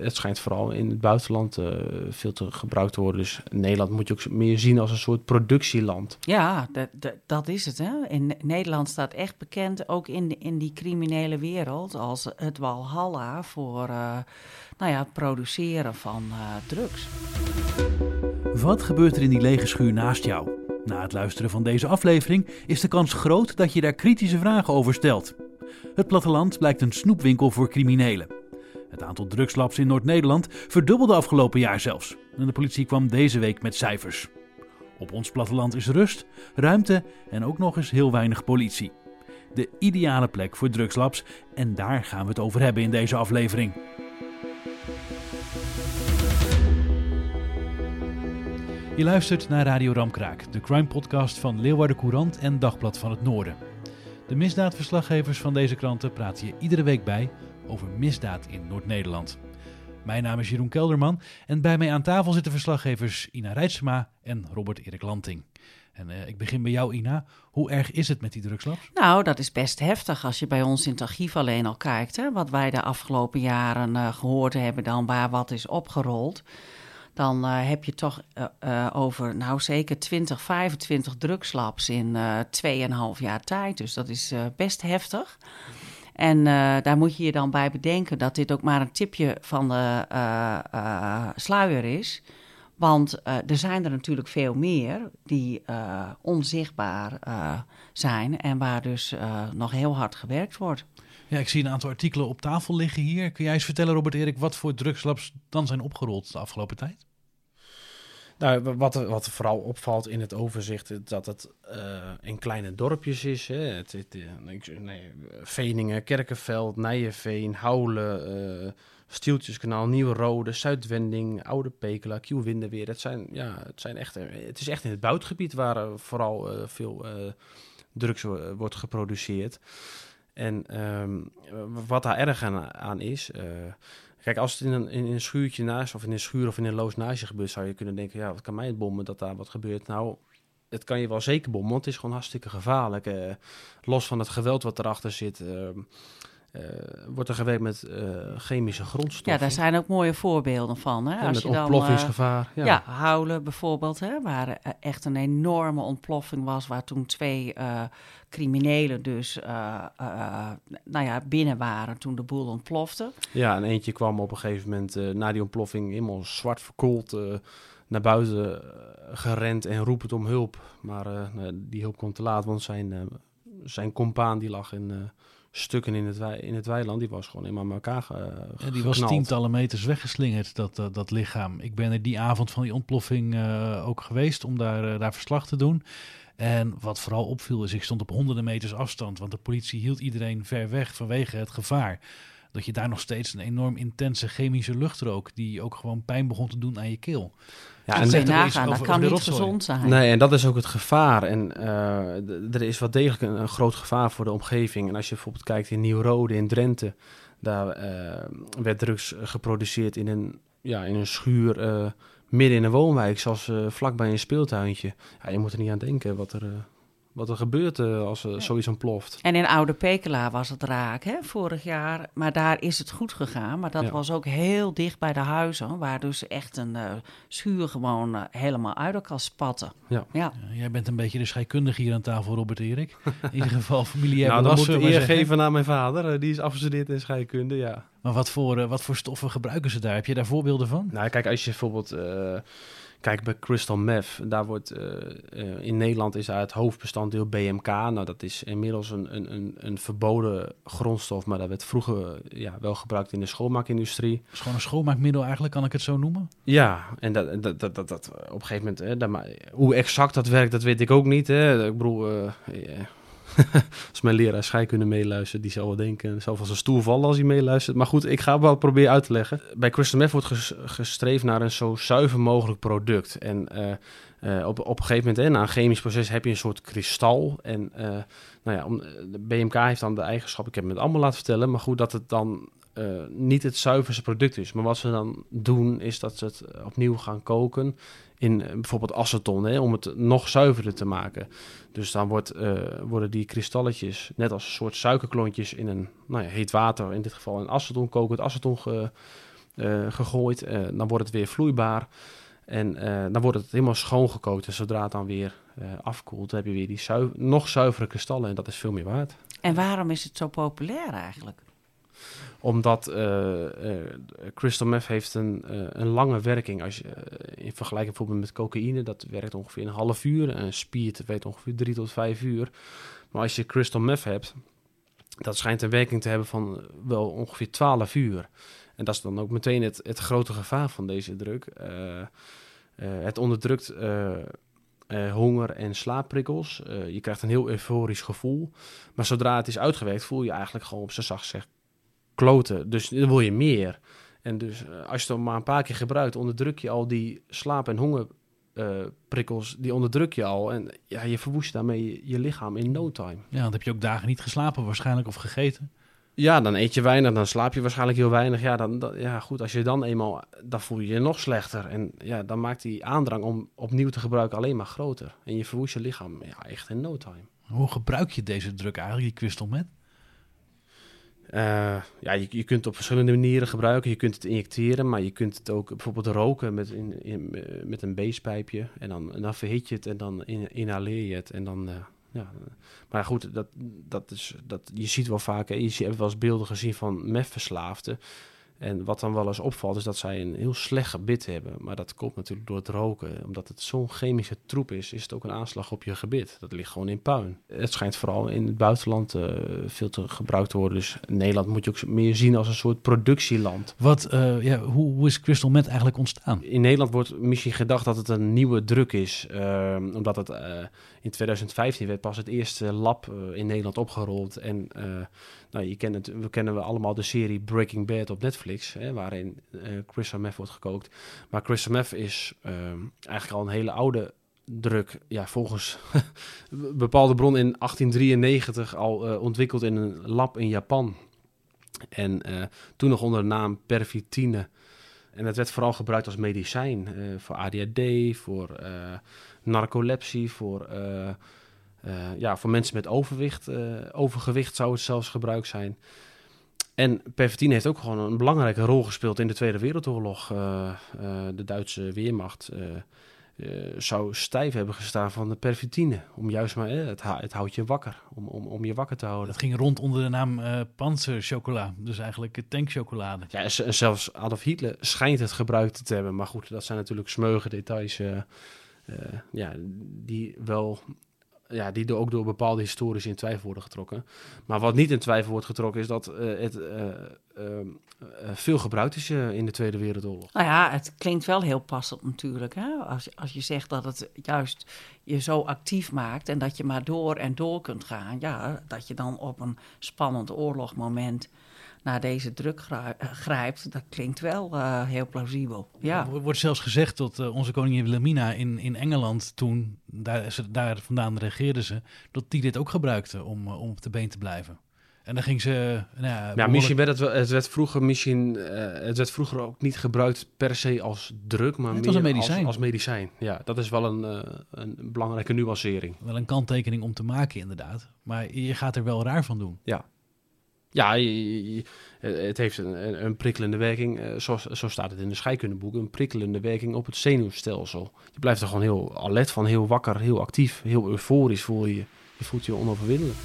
Het schijnt vooral in het buitenland uh, veel te gebruikt te worden. Dus Nederland moet je ook meer zien als een soort productieland. Ja, dat, dat, dat is het. Hè? In Nederland staat echt bekend, ook in, in die criminele wereld, als het walhalla voor uh, nou ja, het produceren van uh, drugs. Wat gebeurt er in die lege schuur naast jou? Na het luisteren van deze aflevering is de kans groot dat je daar kritische vragen over stelt. Het platteland blijkt een snoepwinkel voor criminelen. Het aantal drugslabs in Noord-Nederland verdubbelde afgelopen jaar zelfs. En de politie kwam deze week met cijfers. Op ons platteland is rust, ruimte en ook nog eens heel weinig politie. De ideale plek voor drugslabs en daar gaan we het over hebben in deze aflevering. Je luistert naar Radio Ramkraak, de crime podcast van Leeuwarden Courant en Dagblad van het Noorden. De misdaadverslaggevers van deze kranten praten je iedere week bij over misdaad in Noord-Nederland. Mijn naam is Jeroen Kelderman en bij mij aan tafel zitten verslaggevers Ina Rijtsema en Robert Erik Lanting. En uh, ik begin bij jou, Ina. Hoe erg is het met die drugslabs? Nou, dat is best heftig als je bij ons in het archief alleen al kijkt. Hè, wat wij de afgelopen jaren uh, gehoord hebben, dan waar wat is opgerold dan uh, heb je toch over, nou zeker 20, 25 drugslabs in 2,5 jaar tijd. Dus dat is best heftig. En daar moet je je dan bij bedenken dat dit ook maar een tipje van de sluier is. Want er zijn er natuurlijk veel meer die onzichtbaar zijn en waar dus nog heel hard gewerkt wordt. Ja, ik zie een aantal artikelen op tafel liggen hier. Kun jij eens vertellen, Robert Erik, wat voor drugslabs dan zijn opgerold de afgelopen tijd? Nou, wat, wat vooral opvalt in het overzicht, is dat het uh, in kleine dorpjes is. Hè. Het, het, eh, nee, Veningen, Kerkenveld, Nijenveen, Houlen, uh, Stieltjeskanaal, Nieuwe Rode, Zuidwending, Oude Pekela, Kielwinderweer. Het, zijn, ja, het, zijn echt, het is echt in het buitengebied waar vooral veel drugs wordt geproduceerd. En um, wat daar erg aan, aan is... Kijk, als het in een, in een schuurtje naast, of in een schuur of in een loos naast je gebeurt, zou je kunnen denken, ja, wat kan mij het bommen dat daar wat gebeurt? Nou, het kan je wel zeker bommen, want het is gewoon hartstikke gevaarlijk. Uh, los van het geweld wat erachter zit, uh, uh, wordt er gewerkt met chemische grondstoffen. Ja, daar zijn ook mooie voorbeelden van. Hè? Ja, Als met je dan, ontploffingsgevaar. ja. ja, Houlen bijvoorbeeld, hè, waar echt een enorme ontploffing was, waar toen twee criminelen dus nou ja, binnen waren toen de boel ontplofte. Ja, en eentje kwam op een gegeven moment na die ontploffing helemaal zwart verkoold naar buiten gerend en roepend om hulp. Maar die hulp kwam te laat, want zijn, zijn compaan die lag in stukken in het, wei, in het weiland. Die was gewoon helemaal met elkaar uh, ja, Die was tientallen meters weggeslingerd, dat, uh, dat lichaam. Ik ben er die avond van die ontploffing uh, ook geweest om daar, daar verslag te doen. En wat vooral opviel is, ik stond op honderden meters afstand, want de politie hield iedereen ver weg vanwege het gevaar. Dat je daar nog steeds een enorm intense chemische lucht rook, die ook gewoon pijn begon te doen aan je keel. Ja, en dat nagaan, dat kan niet gezond zijn. Nee, en dat is ook het gevaar. En uh, er is wel degelijk een, een, groot gevaar voor de omgeving. En als je bijvoorbeeld kijkt in Nieuw-Rode, in Drenthe, daar uh, werd drugs geproduceerd in een, ja, in een schuur uh, midden in een woonwijk, zoals vlakbij een speeltuintje. Ja, je moet er niet aan denken wat er, wat er gebeurt uh, als er ja. zoiets ontploft. En in Oude Pekela was het raak, hè, vorig jaar. Maar daar is het goed gegaan. Maar dat ja. was ook heel dicht bij de huizen, waar dus echt een schuur gewoon helemaal uit elkaar spatte. Ja. Ja. jij bent een beetje de scheikundige hier aan tafel, Robert Erik. In ieder geval familiair Nou, dan moet ik eer geven aan mijn vader. die is afgestudeerd in scheikunde, ja. Maar wat voor, uh, wat voor stoffen gebruiken ze daar? Heb je daar voorbeelden van? Nou, kijk, als je bijvoorbeeld kijkt bij crystal meth, daar wordt uh, in Nederland is daar het hoofdbestanddeel BMK. Nou, dat is inmiddels een, een, een, een verboden grondstof, maar dat werd vroeger ja, wel gebruikt in de schoonmaakindustrie. Het is gewoon een schoonmaakmiddel eigenlijk, kan ik het zo noemen? Ja, en dat, dat, dat, dat, dat op een gegeven moment, hè, dat, hoe exact dat werkt, dat weet ik ook niet. Hè. Ik bedoel, als mijn leraar scheikunde meeluistert, die zal wel denken, zal van zijn stoel vallen als hij meeluistert. Maar goed, ik ga wel proberen uit te leggen. Bij Crystal Meth wordt ges gestreefd naar een zo zuiver mogelijk product. En uh, uh, op, op een gegeven moment, na een chemisch proces, heb je een soort kristal. En uh, nou ja, de BMK heeft dan de eigenschap, ik heb het allemaal laten vertellen, maar goed, dat het dan niet het zuiverste product is. Maar wat ze dan doen, is dat ze het opnieuw gaan koken in uh, bijvoorbeeld aceton, hè, om het nog zuiverder te maken. Dus dan wordt, uh, worden die kristalletjes, net als een soort suikerklontjes, in een nou ja, heet water, in dit geval in aceton, kokend aceton ge, gegooid. dan wordt het weer vloeibaar. En dan wordt het helemaal schoongekookt. En zodra het dan weer afkoelt, heb je weer die nog zuivere kristallen. En dat is veel meer waard. En waarom is het zo populair eigenlijk? Omdat uh, crystal meth heeft een, uh, een lange werking. Als je, in vergelijking bijvoorbeeld met cocaïne, dat werkt ongeveer een half uur. En speed weet ongeveer drie tot vijf uur. Maar als je crystal meth hebt, dat schijnt een werking te hebben van wel ongeveer 12 uur. En dat is dan ook meteen het, het grote gevaar van deze druk. het onderdrukt honger en slaapprikkels. je krijgt een heel euforisch gevoel. Maar zodra het is uitgewerkt, voel je eigenlijk gewoon op zijn zacht zeg kloten. Dus dan wil je meer. En dus eh, als je het maar een paar keer gebruikt, onderdruk je al die slaap- en hongerprikkels, uh, die onderdruk je al. En ja, je verwoest daarmee je, lichaam in no time. Ja, dan heb je ook dagen niet geslapen waarschijnlijk of gegeten. Ja, dan eet je weinig, dan slaap je waarschijnlijk heel weinig. Ja, dan, ja goed, als je dan eenmaal, dan voel je je nog slechter. En ja, dan maakt die aandrang om opnieuw te gebruiken alleen maar groter. En je verwoest je lichaam ja, echt in no time. Hoe gebruik je deze druk eigenlijk, die crystal met? Uh, ja, je, je kunt het op verschillende manieren gebruiken. Je kunt het injecteren, maar je kunt het ook bijvoorbeeld roken met, in, in, met een beestpijpje. En dan, en dan verhit je het en dan inhaleer je het. En dan, uh, ja. Maar goed, dat, dat is, dat, je ziet wel vaak, je hebt wel eens beelden gezien van mefverslaafden. En wat dan wel eens opvalt, is dat zij een heel slecht gebit hebben. Maar dat komt natuurlijk door het roken. Omdat het zo'n chemische troep is, is het ook een aanslag op je gebit. Dat ligt gewoon in puin. Het schijnt vooral in het buitenland uh, veel te gebruikt te worden. Dus Nederland moet je ook meer zien als een soort productieland. Wat, uh, ja, hoe, hoe, is crystal meth eigenlijk ontstaan? In Nederland wordt misschien gedacht dat het een nieuwe druk is. Uh, omdat het in 2015 werd pas het eerste lab in Nederland opgerold. En nou, je kent het, we kennen we allemaal de serie Breaking Bad op Netflix, hè, waarin uh, crystal meth wordt gekookt. Maar crystal is uh, eigenlijk al een hele oude druk, ja, volgens bepaalde bron in 1893 al uh, ontwikkeld in een lab in Japan. En uh, toen nog onder de naam pervitine. En het werd vooral gebruikt als medicijn voor ADHD, voor narcolepsie, voor ja, voor mensen met overwicht, overgewicht zou het zelfs gebruikt zijn. En pervitin heeft ook gewoon een belangrijke rol gespeeld in de Tweede Wereldoorlog. Uh, de Duitse Weermacht zou stijf hebben gestaan van de pervitine. Om juist maar, het, het, houdt je wakker, om, om, om je wakker te houden. Het ging rond onder de naam panzerchocola, dus eigenlijk tankchocolade. Ja, en zelfs Adolf Hitler schijnt het gebruikt te hebben. Maar goed, dat zijn natuurlijk smeugen details ja, die wel ja, die ook door bepaalde historici in twijfel worden getrokken. Maar wat niet in twijfel wordt getrokken is dat uh, het uh, uh, veel gebruikt is in de Tweede Wereldoorlog. Nou ja, het klinkt wel heel passend natuurlijk. Hè? Als, als je zegt dat het juist je zo actief maakt en dat je maar door en door kunt gaan. Ja, dat je dan op een spannend oorlogmoment naar deze druk eh, grijpt, dat klinkt wel uh, heel plausibel. Ja. Er wordt zelfs gezegd dat uh, onze koningin Wilhelmina in, in Engeland, toen daar, ze, daar vandaan regeerde ze, dat die dit ook gebruikte om, om op de been te blijven. En dan ging ze. Nou ja, ja misschien werd het, het werd vroeger misschien, uh, het werd vroeger ook niet gebruikt per se als druk, maar meer als medicijn. Als, medicijn. Ja, dat is wel een, uh, een belangrijke nuancering. Wel een kanttekening om te maken, inderdaad. Maar je gaat er wel raar van doen. Ja, ja, het heeft een, een prikkelende werking, eh, zo, zo, staat het in de scheikundeboek, een prikkelende werking op het zenuwstelsel. Je blijft er gewoon heel alert van, heel wakker, heel actief, heel euforisch voel je. Je voelt je onoverwinnelijk.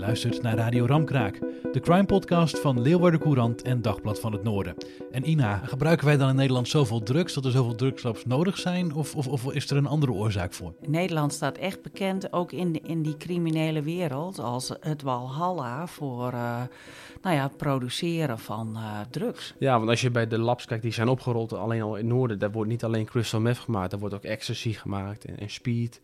Luistert naar Radio Ramkraak, de crime podcast van Leeuwarden Courant en Dagblad van het Noorden. En Ina, gebruiken wij dan in Nederland zoveel drugs dat er zoveel drugslabs nodig zijn? Of, of, of, is er een andere oorzaak voor? Nederland staat echt bekend, ook in, in die criminele wereld, als het walhalla voor uh, nou ja, het produceren van uh, drugs. Ja, want als je bij de labs kijkt, die zijn opgerold alleen al in het noorden, daar wordt niet alleen crystal meth gemaakt, daar wordt ook ecstasy gemaakt en, en speed.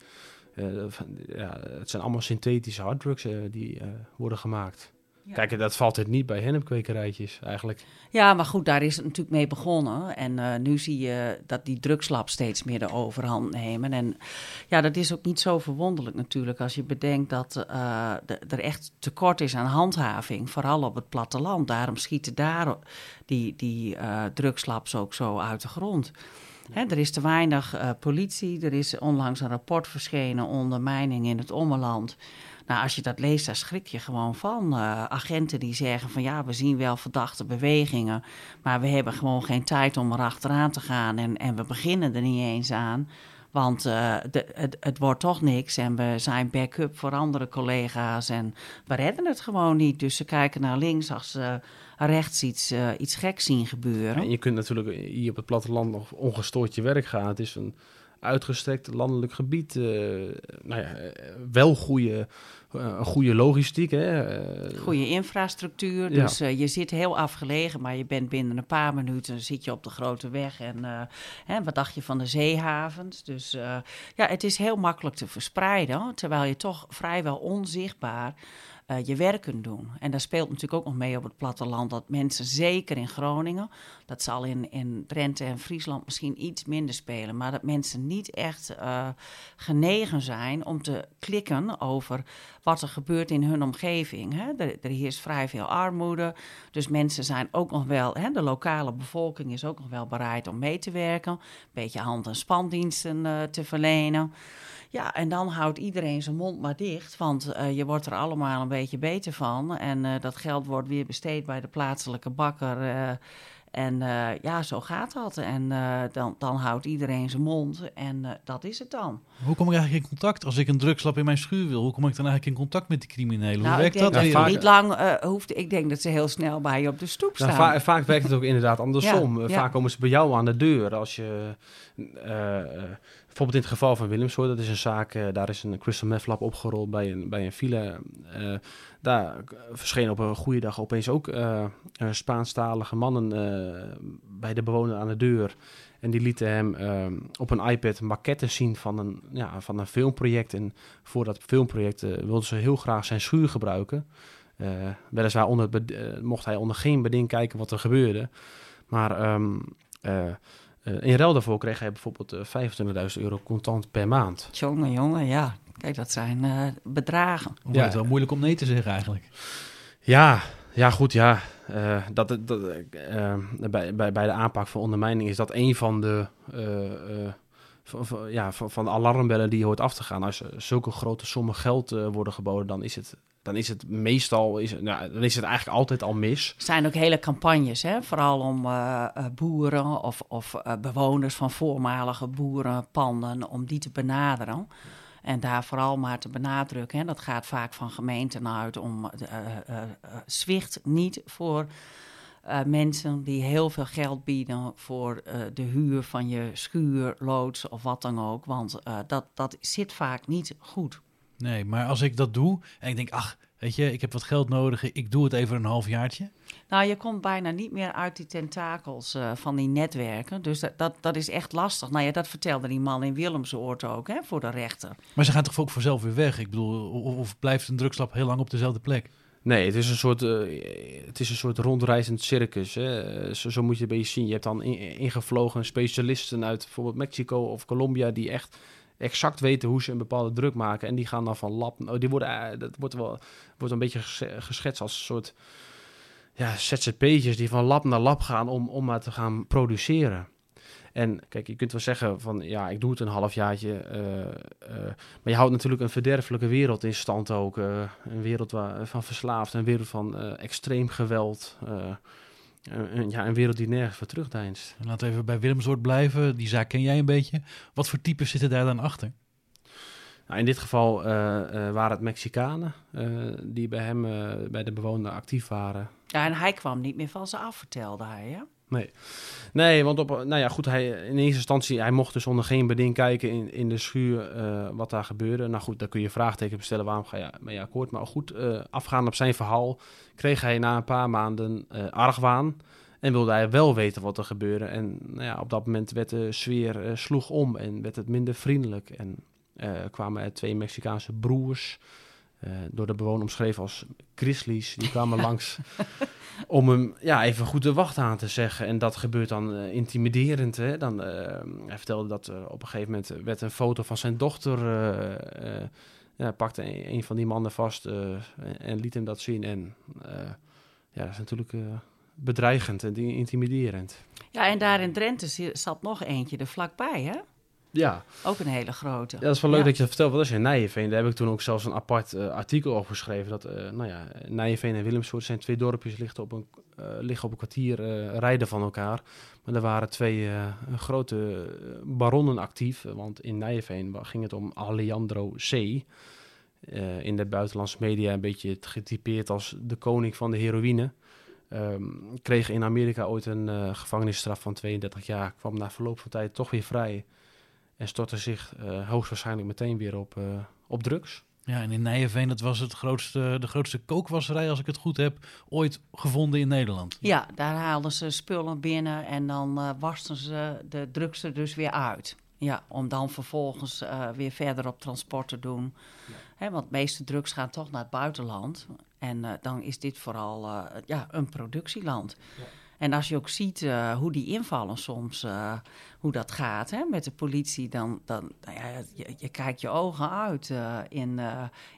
Uh, ja, het zijn allemaal synthetische harddrugs uh, die uh, worden gemaakt. Ja. Kijk, dat valt het niet bij hennepkwekerijtjes eigenlijk. Ja, maar goed, daar is het natuurlijk mee begonnen. En nu zie je dat die drugslabs steeds meer de overhand nemen. En ja, dat is ook niet zo verwonderlijk natuurlijk als je bedenkt dat er echt tekort is aan handhaving. Vooral op het platteland. Daarom schieten daar die, die drugslabs ook zo uit de grond. Er is te weinig politie. Er is onlangs een rapport verschenen, ondermijning in het Ommeland. Nou, als je dat leest, daar schrik je gewoon van. agenten die zeggen van ja, we zien wel verdachte bewegingen, maar we hebben gewoon geen tijd om erachteraan te gaan en, en we beginnen er niet eens aan. Want uh, de, het, het, wordt toch niks en we zijn backup voor andere collega's en we redden het gewoon niet. Dus ze kijken naar links als ze rechts iets, uh, iets geks zien gebeuren. En je kunt natuurlijk hier op het platteland nog ongestoord je werk gaan. Het is een uitgestrekt landelijk gebied. Uh, nou ja, wel goede eh, goede logistiek. Hè? Eh, goede infrastructuur. Dus je zit heel afgelegen, maar je bent binnen een paar minuten zit je op de grote weg. En hè, wat dacht je van de zeehavens? Dus ja, het is heel makkelijk te verspreiden, terwijl je toch vrijwel onzichtbaar uh, je werk kunt doen. En daar speelt natuurlijk ook nog mee op het platteland dat mensen, zeker in Groningen, dat zal in, in Drenthe en Friesland misschien iets minder spelen, maar dat mensen niet echt uh, genegen zijn om te klikken over wat er gebeurt in hun omgeving. Hè. Er, er heerst vrij veel armoede, dus mensen zijn ook nog wel, hè, de lokale bevolking is ook nog wel bereid om mee te werken, een beetje hand- en spandiensten uh, te verlenen. Ja, en dan houdt iedereen zijn mond maar dicht, want uh, je wordt er allemaal een beetje beter van. En uh, dat geld wordt weer besteed bij de plaatselijke bakker. Uh, en ja, zo gaat dat. En dan, dan houdt iedereen zijn mond en dat is het dan. Hoe kom ik eigenlijk in contact als ik een drugslab in mijn schuur wil? Hoe kom ik dan eigenlijk in contact met die criminelen? Hoe nou, werkt dat? dat vaak... niet lang hoeft. Ik denk dat ze heel snel bij je op de stoep nou, staan. Va vaak werkt het ook inderdaad andersom. Ja, vaak komen ze bij jou aan de deur als je bijvoorbeeld in het geval van Willemshoor, dat is een zaak, uh, daar is een crystal meth lab opgerold bij een, bij een file. Uh, daar verschenen op een goede dag opeens ook uh, Spaanstalige mannen bij de bewoner aan de deur. En die lieten hem op een iPad maquetten zien van een, ja, van een filmproject. En voor dat filmproject wilden ze heel graag zijn schuur gebruiken. weliswaar onder, mocht hij onder geen beding kijken wat er gebeurde. Maar... Uh, in ruil daarvoor kreeg hij bijvoorbeeld uh, 25.000 euro contant per maand. Jongen, jongen, ja. Kijk, dat zijn uh, bedragen. Ja, het is wel moeilijk om nee te zeggen eigenlijk. Ja, ja goed, ja. Uh, dat, dat, bij, bij, bij de aanpak van ondermijning is dat een van de, van, van, ja, van, van de alarmbellen die je hoort af te gaan. Als zulke grote sommen geld worden geboden, dan is het dan is het meestal, is, nou, dan is het eigenlijk altijd al mis. Er zijn ook hele campagnes, hè? vooral om uh, boeren of, of uh, bewoners van voormalige boerenpanden, om die te benaderen. En daar vooral maar te benadrukken. Hè? Dat gaat vaak van gemeenten uit om zwicht niet voor mensen die heel veel geld bieden voor de huur van je schuur, loods of wat dan ook. Want dat, dat zit vaak niet goed. Nee, maar als ik dat doe en ik denk, ach, weet je, ik heb wat geld nodig, ik doe het even een halfjaartje. Nou, je komt bijna niet meer uit die tentakels uh, van die netwerken. Dus dat, dat, dat is echt lastig. Nou ja, dat vertelde die man in Willemsoort ook, hè, voor de rechter. Maar ze gaan toch ook vanzelf weer weg? Ik bedoel, of, of blijft een drugslab heel lang op dezelfde plek? Nee, het is een soort, uh, het is een soort rondreizend circus. Hè. Zo, zo, moet je het een beetje zien. Je hebt dan ingevlogen specialisten uit bijvoorbeeld Mexico of Colombia... die echt exact weten hoe ze een bepaalde druk maken. En die gaan dan van lab. Oh, die worden, eh, dat wordt wel wordt een beetje geschetst als een soort ja, ZZP'tjes die van lab naar lab gaan om, om maar te gaan produceren. En kijk, je kunt wel zeggen van ja, ik doe het een halfjaartje. Uh, maar je houdt natuurlijk een verderfelijke wereld in stand ook. Een wereld waar, van verslaafd, een wereld van extreem geweld. Een, ja, een wereld die nergens voor terugdeinst. Laten we even bij Willemsoort blijven. Die zaak ken jij een beetje. Wat voor types zitten daar dan achter? Nou, in dit geval uh, uh, waren het Mexicanen uh, die bij hem, bij de bewoner actief waren. Ja, en hij kwam niet meer van ze af, vertelde hij, ja? Nee. Nee, want op, nou ja, goed, hij, in eerste instantie, hij mocht dus onder geen beding kijken in, in de schuur wat daar gebeurde. Nou goed, daar kun je vraagteken bestellen, waarom ga je mee akkoord? Maar goed, afgaan op zijn verhaal, kreeg hij na een paar maanden argwaan. En wilde hij wel weten wat er gebeurde. En nou ja, op dat moment werd de sfeer sloeg om en werd het minder vriendelijk. En uh, kwamen er twee Mexicaanse broers, uh, door de bewoner omschreven als grizzlies. Die kwamen langs om hem ja, even goed de wacht aan te zeggen. En dat gebeurt dan uh, intimiderend. Hè? Dan, hij vertelde dat op een gegeven moment werd een foto van zijn dochter... ja, pakte een, een, van die mannen vast en liet hem dat zien. En ja, dat is natuurlijk bedreigend en intimiderend. Ja, en daar in Drenthe zat nog eentje er vlakbij, hè? Ja. Ook een hele grote. Ja, dat is wel leuk dat je dat vertelt. Wat is in Nijenveen? Daar heb ik toen ook zelfs een apart uh, artikel over geschreven. Dat, uh, nou ja, Nijenveen en Willemsoort zijn twee dorpjes, liggen op een, uh, liggen op een kwartier rijden van elkaar. Maar er waren twee grote baronnen actief. Want in Nijenveen ging het om Alejandro C., in de buitenlandse media een beetje getypeerd als de koning van de heroïne. Um, kreeg in Amerika ooit een gevangenisstraf van 32 jaar. Kwam na verloop van tijd toch weer vrij. En stortte zich uh, hoogstwaarschijnlijk meteen weer op, uh, op drugs. Ja, en in Nijenveen, dat was het grootste, de grootste kookwasserij, als ik het goed heb, ooit gevonden in Nederland. Ja, daar haalden ze spullen binnen en dan uh, wasten ze de drugs er dus weer uit. Ja, om dan vervolgens uh, weer verder op transport te doen. Ja. Hè, want de meeste drugs gaan toch naar het buitenland. En uh, dan is dit vooral uh, ja, een productieland. Ja. En als je ook ziet uh, hoe die invallen soms, uh, hoe dat gaat hè, met de politie, dan, dan nou ja, je, je kijkt je ogen uit. Uh, in,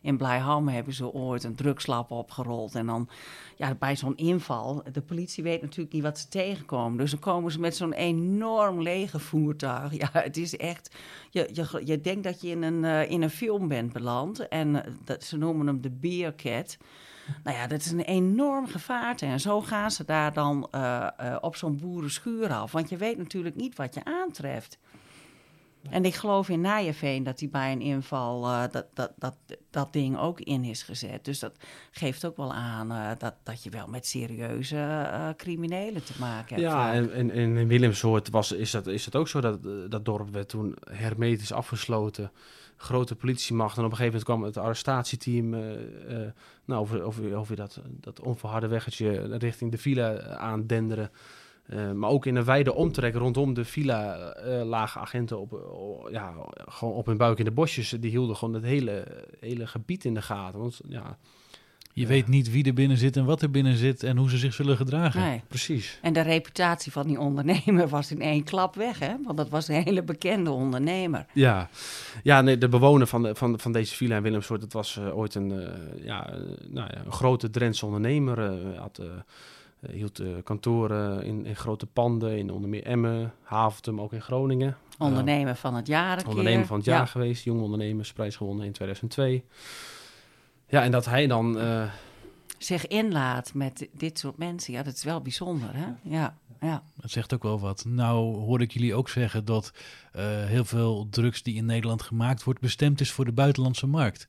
in Blijham hebben ze ooit een drugslab opgerold. En dan ja, bij zo'n inval, de politie weet natuurlijk niet wat ze tegenkomen. Dus dan komen ze met zo'n enorm lege voertuig. Ja, het is echt, je, je, je denkt dat je in een, in een film bent beland. En dat, ze noemen hem de Beercat. Nou ja, dat is een enorm gevaarte. En zo gaan ze daar dan uh, uh, op zo'n boerenschuur af. Want je weet natuurlijk niet wat je aantreft. En ik geloof in Nijenveen dat hij bij een inval uh, dat, dat, dat, dat ding ook in is gezet. Dus dat geeft ook wel aan dat, dat je wel met serieuze criminelen te maken hebt. Ja, en, en, en in Willemsoort was, is, dat, is dat ook zo. Dat, dat dorp werd toen hermetisch afgesloten grote politiemacht. En op een gegeven moment kwam het arrestatieteam uh, uh, nou, over, over, dat, dat onverharde weggetje richting de villa aandenderen. Uh, maar ook in een wijde omtrek rondom de villa lagen agenten op, ja, gewoon op hun buik in de bosjes. Die hielden gewoon het hele, hele gebied in de gaten. Want ja, je ja. weet niet wie er binnen zit en wat er binnen zit en hoe ze zich zullen gedragen. Nee. Precies. En de reputatie van die ondernemer was in één klap weg, hè? Want dat was een hele bekende ondernemer. Ja, ja nee, de bewoner van, de, van, van deze villa in Willemsoort, dat was uh, ooit een, uh, ja, uh, nou ja, een grote Drentse ondernemer. had, hield kantoren in, in, grote panden in onder meer Emmen, Haventum, ook in Groningen. Ondernemer van het jaar. Ondernemer van het jaar ja. geweest, jong ondernemersprijs gewonnen in 2002. Ja, en dat hij dan... Uh... Zich inlaat met dit soort mensen, ja, dat is wel bijzonder, hè? Ja, ja. Dat zegt ook wel wat. Nou hoorde ik jullie ook zeggen dat uh, heel veel drugs die in Nederland gemaakt wordt... bestemd is voor de buitenlandse markt.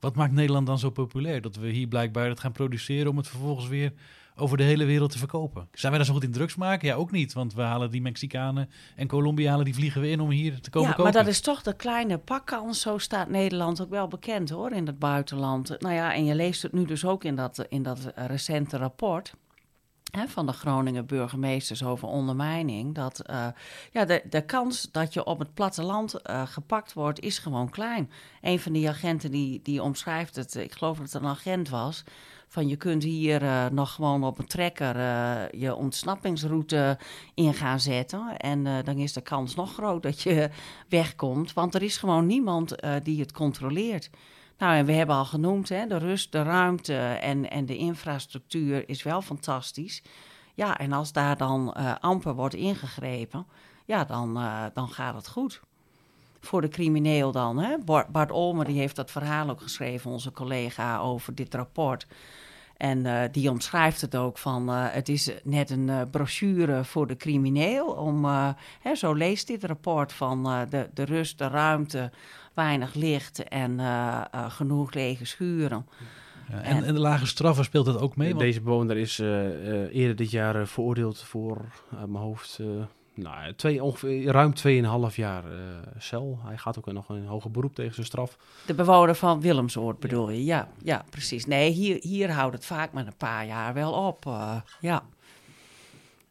Wat maakt Nederland dan zo populair? Dat we hier blijkbaar het gaan produceren om het vervolgens weer over de hele wereld te verkopen. Zijn wij dan zo goed in drugs maken? Ja, ook niet. Want we halen die Mexicanen en Colombianen, die vliegen we in om hier te komen ja, kopen. maar dat is toch de kleine pakkans. Zo staat Nederland ook wel bekend hoor, in het buitenland. Nou ja, en je leest het nu dus ook in dat, in dat recente rapport... Hè, van de Groningen burgemeesters over ondermijning. Dat uh, ja, de, de kans dat je op het platteland uh, gepakt wordt, is gewoon klein. Een van die agenten die, die omschrijft het, ik geloof dat het een agent was van je kunt hier uh, nog gewoon op een trekker uh, je ontsnappingsroute in gaan zetten. En uh, dan is de kans nog groot dat je wegkomt, want er is gewoon niemand die het controleert. Nou, en we hebben al genoemd, hè, de rust, de ruimte en, en de infrastructuur is wel fantastisch. Ja, en als daar dan amper wordt ingegrepen, ja, dan, dan gaat het goed voor de crimineel dan. Hè? Bart Olmer die heeft dat verhaal ook geschreven, onze collega, over dit rapport. En uh, die omschrijft het ook van, uh, het is net een uh, brochure voor de crimineel. Om, hè, zo leest dit rapport van de, de rust, de ruimte, weinig licht en genoeg lege schuren. Ja, en, en, de lage straffen speelt dat ook mee? Want... Deze bewoner is eerder dit jaar veroordeeld voor, uit mijn hoofd, nou, twee, ongeveer, ruim 2,5 jaar uh, cel. Hij gaat ook nog een hoger beroep tegen zijn straf. De bewoner van Willemsoord bedoel ja. je? Ja, ja precies. Nee, hier, hier houdt het vaak met een paar jaar wel op. Uh, ja.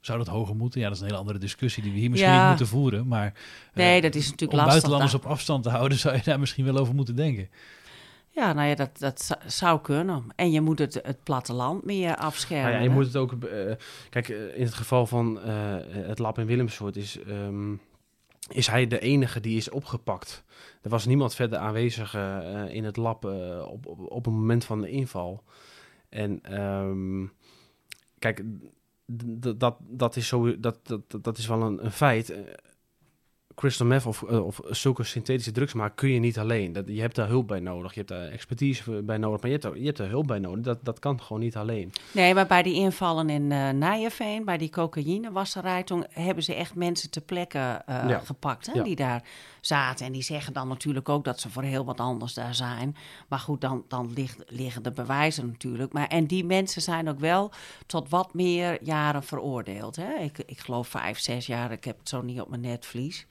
Zou dat hoger moeten? Ja, dat is een hele andere discussie die we hier misschien ja. niet moeten voeren. Maar uh, nee, dat is natuurlijk om lastig. buitenlanders op afstand te houden, zou je daar misschien wel over moeten denken. Ja, nou ja, dat, dat zou kunnen. En je moet het, het platteland meer afschermen. Nou ja, je moet het ook... Uh, kijk, in het geval van uh, het lab in Willemsvoort is... Um, is hij de enige die is opgepakt. Er was niemand verder aanwezig uh, in het lab op, op, op het moment van de inval. En um, kijk, dat, dat, is, zo, dat, dat, dat is wel een, een feit. Eh, Crystal meth of, eh, of zulke synthetische drugs maken kun je niet alleen. Dat, je hebt daar hulp bij nodig. Je hebt daar expertise bij nodig. Maar je hebt, je hebt er hulp bij nodig. Dat, dat kan gewoon niet alleen. Nee, maar bij die invallen in uh, Nijenveen, bij die cocaïnewasserij, toen hebben ze echt mensen ter plekke uh, ja. gepakt hè, ja. die daar zaten. En die zeggen dan natuurlijk ook dat ze voor heel wat anders daar zijn. Maar goed, dan, dan ligt, liggen de bewijzen natuurlijk. Maar, en die mensen zijn ook wel tot wat meer jaren veroordeeld. Hè? Ik, ik geloof vijf, zes jaar. Ik heb het zo niet op mijn netvlies.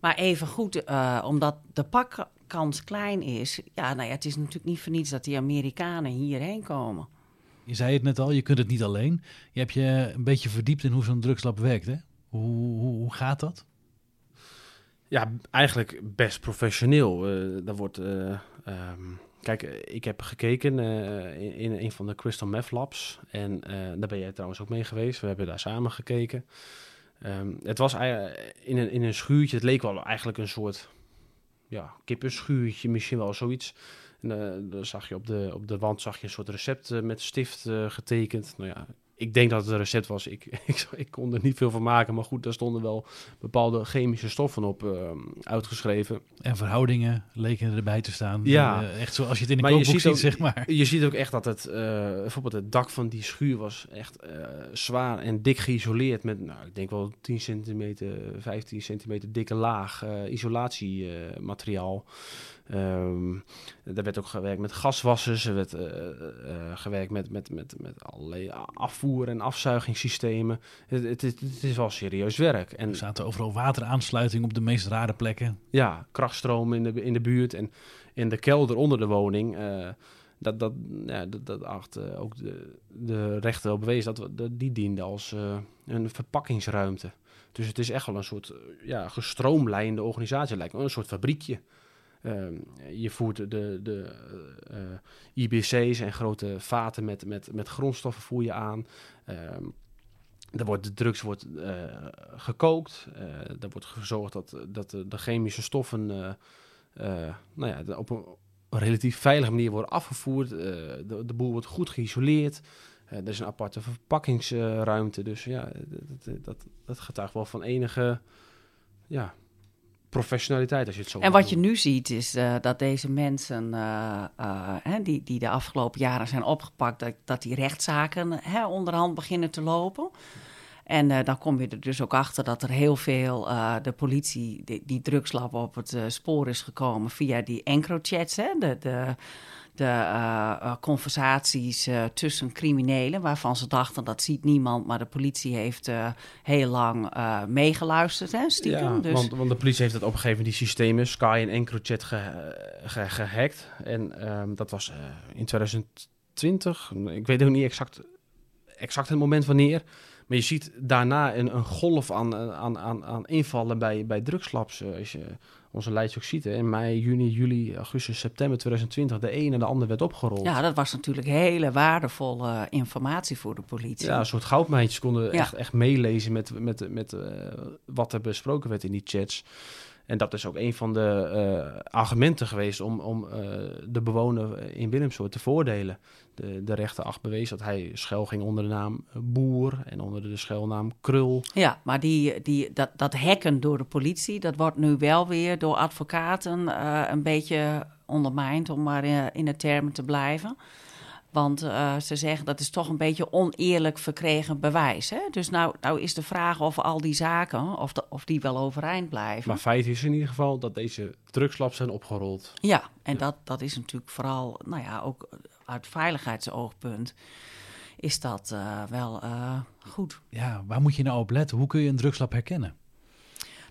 Maar even goed, uh, omdat de pakkans klein is. Ja, nou ja, het is natuurlijk niet voor niets dat die Amerikanen hierheen komen. Je zei het net al, je kunt het niet alleen. Je hebt je een beetje verdiept in hoe zo'n drugslab werkt. Hè? Hoe, hoe, hoe gaat dat? Ja, eigenlijk best professioneel. Uh, daar wordt. Uh, um, kijk, ik heb gekeken uh, in, in, een van de Crystal Meth Labs. En daar ben jij trouwens ook mee geweest. We hebben daar samen gekeken. Um, het was in een, in een schuurtje. Het leek wel eigenlijk een soort ja, kippenschuurtje, misschien wel zoiets. En dan zag je op de, op de wand zag je een soort recept uh, met stift uh, getekend. Nou ja, ik denk dat het een recept was. Ik, ik, ik, kon er niet veel van maken. Maar goed, daar stonden wel bepaalde chemische stoffen op uh, uitgeschreven. En verhoudingen leken erbij te staan. Ja. Uh, echt zoals je het in de kookboek ziet, ook, zeg maar. Je ziet ook echt dat het... Uh, bijvoorbeeld het dak van die schuur was echt zwaar en dik geïsoleerd. Met, nou, ik denk wel 10 centimeter, 15 centimeter dikke laag isolatiemateriaal. Um, er werd ook gewerkt met gaswassers, er werd uh, uh, gewerkt met, met, met, met allerlei afvoer- en afzuigingssystemen. Het, het, is wel serieus werk. En, er zaten overal wateraansluitingen op de meest rare plekken. Ja, krachtstroom in de, in de buurt en in de kelder onder de woning. Uh, dat, dat, ja, dat, dat acht ook de, de rechter wel bewezen, dat, dat die diende als een verpakkingsruimte. Dus het is echt wel een soort ja, gestroomlijnde organisatie, lijkt wel een soort fabriekje. Um, je voert de, de uh, IBC's en grote vaten met, met, met grondstoffen voer je aan. Er wordt, de drugs wordt uh, gekookt. Uh, er wordt gezorgd dat, dat de, de chemische stoffen nou ja, op een relatief veilige manier worden afgevoerd. de, de boel wordt goed geïsoleerd. er is een aparte verpakkingsruimte. Dus ja, dat, dat, dat getuigt wel van enige ja, professionaliteit, als je het zo En wat je nu ziet is uh, dat deze mensen uh, uh, hè, die, die de afgelopen jaren zijn opgepakt, dat, dat die rechtszaken hè, onderhand beginnen te lopen. En dan kom je er dus ook achter dat er heel veel de politie, die, die drugslab op het spoor is gekomen via die encrochats, hè, de, de, de uh, conversaties uh, tussen criminelen, waarvan ze dachten dat ziet niemand, maar de politie heeft uh, heel lang meegeluisterd, hè, stiekem. Ja, dus... want, want, de politie heeft het op een gegeven moment die systemen Sky en EncroChat ge, ge, gehackt. En um, dat was in 2020, ik weet ook niet exact, exact het moment wanneer. Maar je ziet daarna een, een golf aan, aan, aan, aan invallen bij, bij drugslabs. Als je onze lijst ook ziet, hè, in mei, juni, juli, augustus, september 2020, de een en de ander werd opgerold. Ja, dat was natuurlijk hele waardevolle informatie voor de politie. Ja, een soort goudmijntjes konden ja. echt, echt meelezen met, met, met uh, wat er besproken werd in die chats. En dat is ook een van de uh, argumenten geweest om, om uh, de bewoner in Willemsoort te voordelen. De, de rechter acht bewees dat hij schuil ging onder de naam Boer en onder de schuilnaam Krul. Ja, maar die, die, dat, dat hacken door de politie, dat wordt nu wel weer door advocaten uh, een beetje ondermijnd, om maar in, in de termen te blijven. Want uh, ze zeggen dat is toch een beetje oneerlijk verkregen bewijs. Hè? Dus nou, nou is de vraag of al die zaken, of, de, of die wel overeind blijven. Maar feit is in ieder geval dat deze drugslabs zijn opgerold. Ja, en ja. Dat, dat is natuurlijk vooral, nou ja, ook uit veiligheidsoogpunt is dat uh, wel uh, goed. Ja, waar moet je nou op letten? Hoe kun je een drugslab herkennen?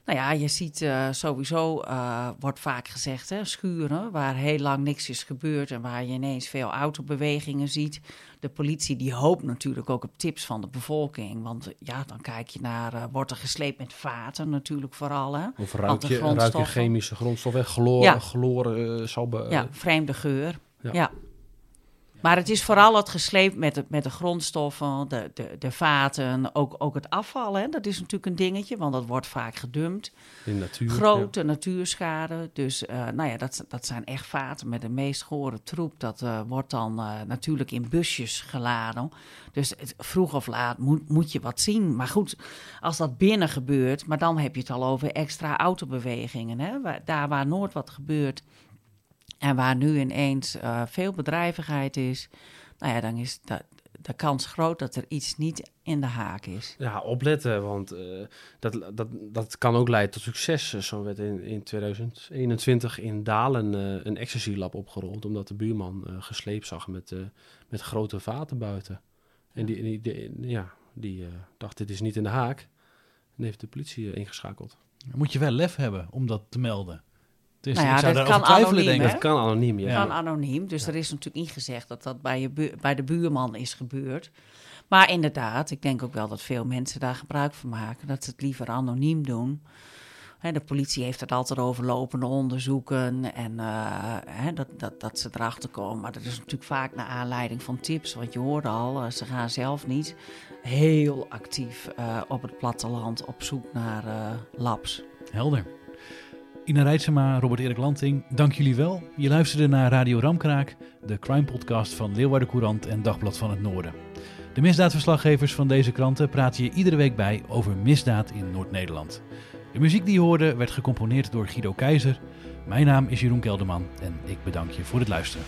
Nou ja, je ziet uh, sowieso, uh, wordt vaak gezegd, hè, schuren waar heel lang niks is gebeurd en waar je ineens veel autobewegingen ziet. De politie die hoopt natuurlijk ook op tips van de bevolking, want ja, dan kijk je naar, uh, wordt er gesleept met vaten natuurlijk vooral. Hè? Of ruik je, ruik je chemische grondstoffen, chloor, ja. chloor zal be, Ja, vreemde geur, ja. ja. Maar het is vooral het gesleept met de, met de grondstoffen, de, de, de vaten, ook, ook het afval. Hè? Dat is natuurlijk een dingetje, want dat wordt vaak gedumpt. In natuur. Grote natuurschade. Dus uh, nou ja, dat, dat zijn echt vaten met de meest gore troep. Dat uh, wordt dan uh, natuurlijk in busjes geladen. Dus het, vroeg of laat moet, moet je wat zien. Maar goed, als dat binnen gebeurt, maar dan heb je het al over extra autobewegingen. Hè? Waar, daar waar nooit wat gebeurt en waar nu ineens uh, veel bedrijvigheid is, nou ja, dan is de, de kans groot dat er iets niet in de haak is. Ja, opletten, want uh, dat, dat, dat kan ook leiden tot succes. Zo werd in, in 2021 in Dalen uh, een ecstasy-lab opgerold, omdat de buurman gesleept zag met, met grote vaten buiten. En die, die, die ja, die dacht, dit is niet in de haak. En heeft de politie ingeschakeld. Dan moet je wel lef hebben om dat te melden. Dus nou ja, ik zou dat kan anoniem, denken. Dat kan anoniem, ja. kan anoniem, dus ja. er is natuurlijk niet gezegd dat dat bij, je bu bij de buurman is gebeurd. Maar inderdaad, ik denk ook wel dat veel mensen daar gebruik van maken. Dat ze het liever anoniem doen. He, de politie heeft het altijd over lopende onderzoeken en uh, he, dat, dat, dat ze erachter komen. Maar dat is natuurlijk vaak naar aanleiding van tips. Want je hoorde al, uh, ze gaan zelf niet heel actief uh, op het platteland op zoek naar labs. Helder. Ina Rijtsema, Robert Erik Lanting, dank jullie wel. Je luisterde naar Radio Ramkraak, de crime podcast van Leeuwarden Courant en Dagblad van het Noorden. De misdaadverslaggevers van deze kranten praten je iedere week bij over misdaad in Noord-Nederland. De muziek die je hoorde werd gecomponeerd door Guido Keizer. Mijn naam is Jeroen Kelderman en ik bedank je voor het luisteren.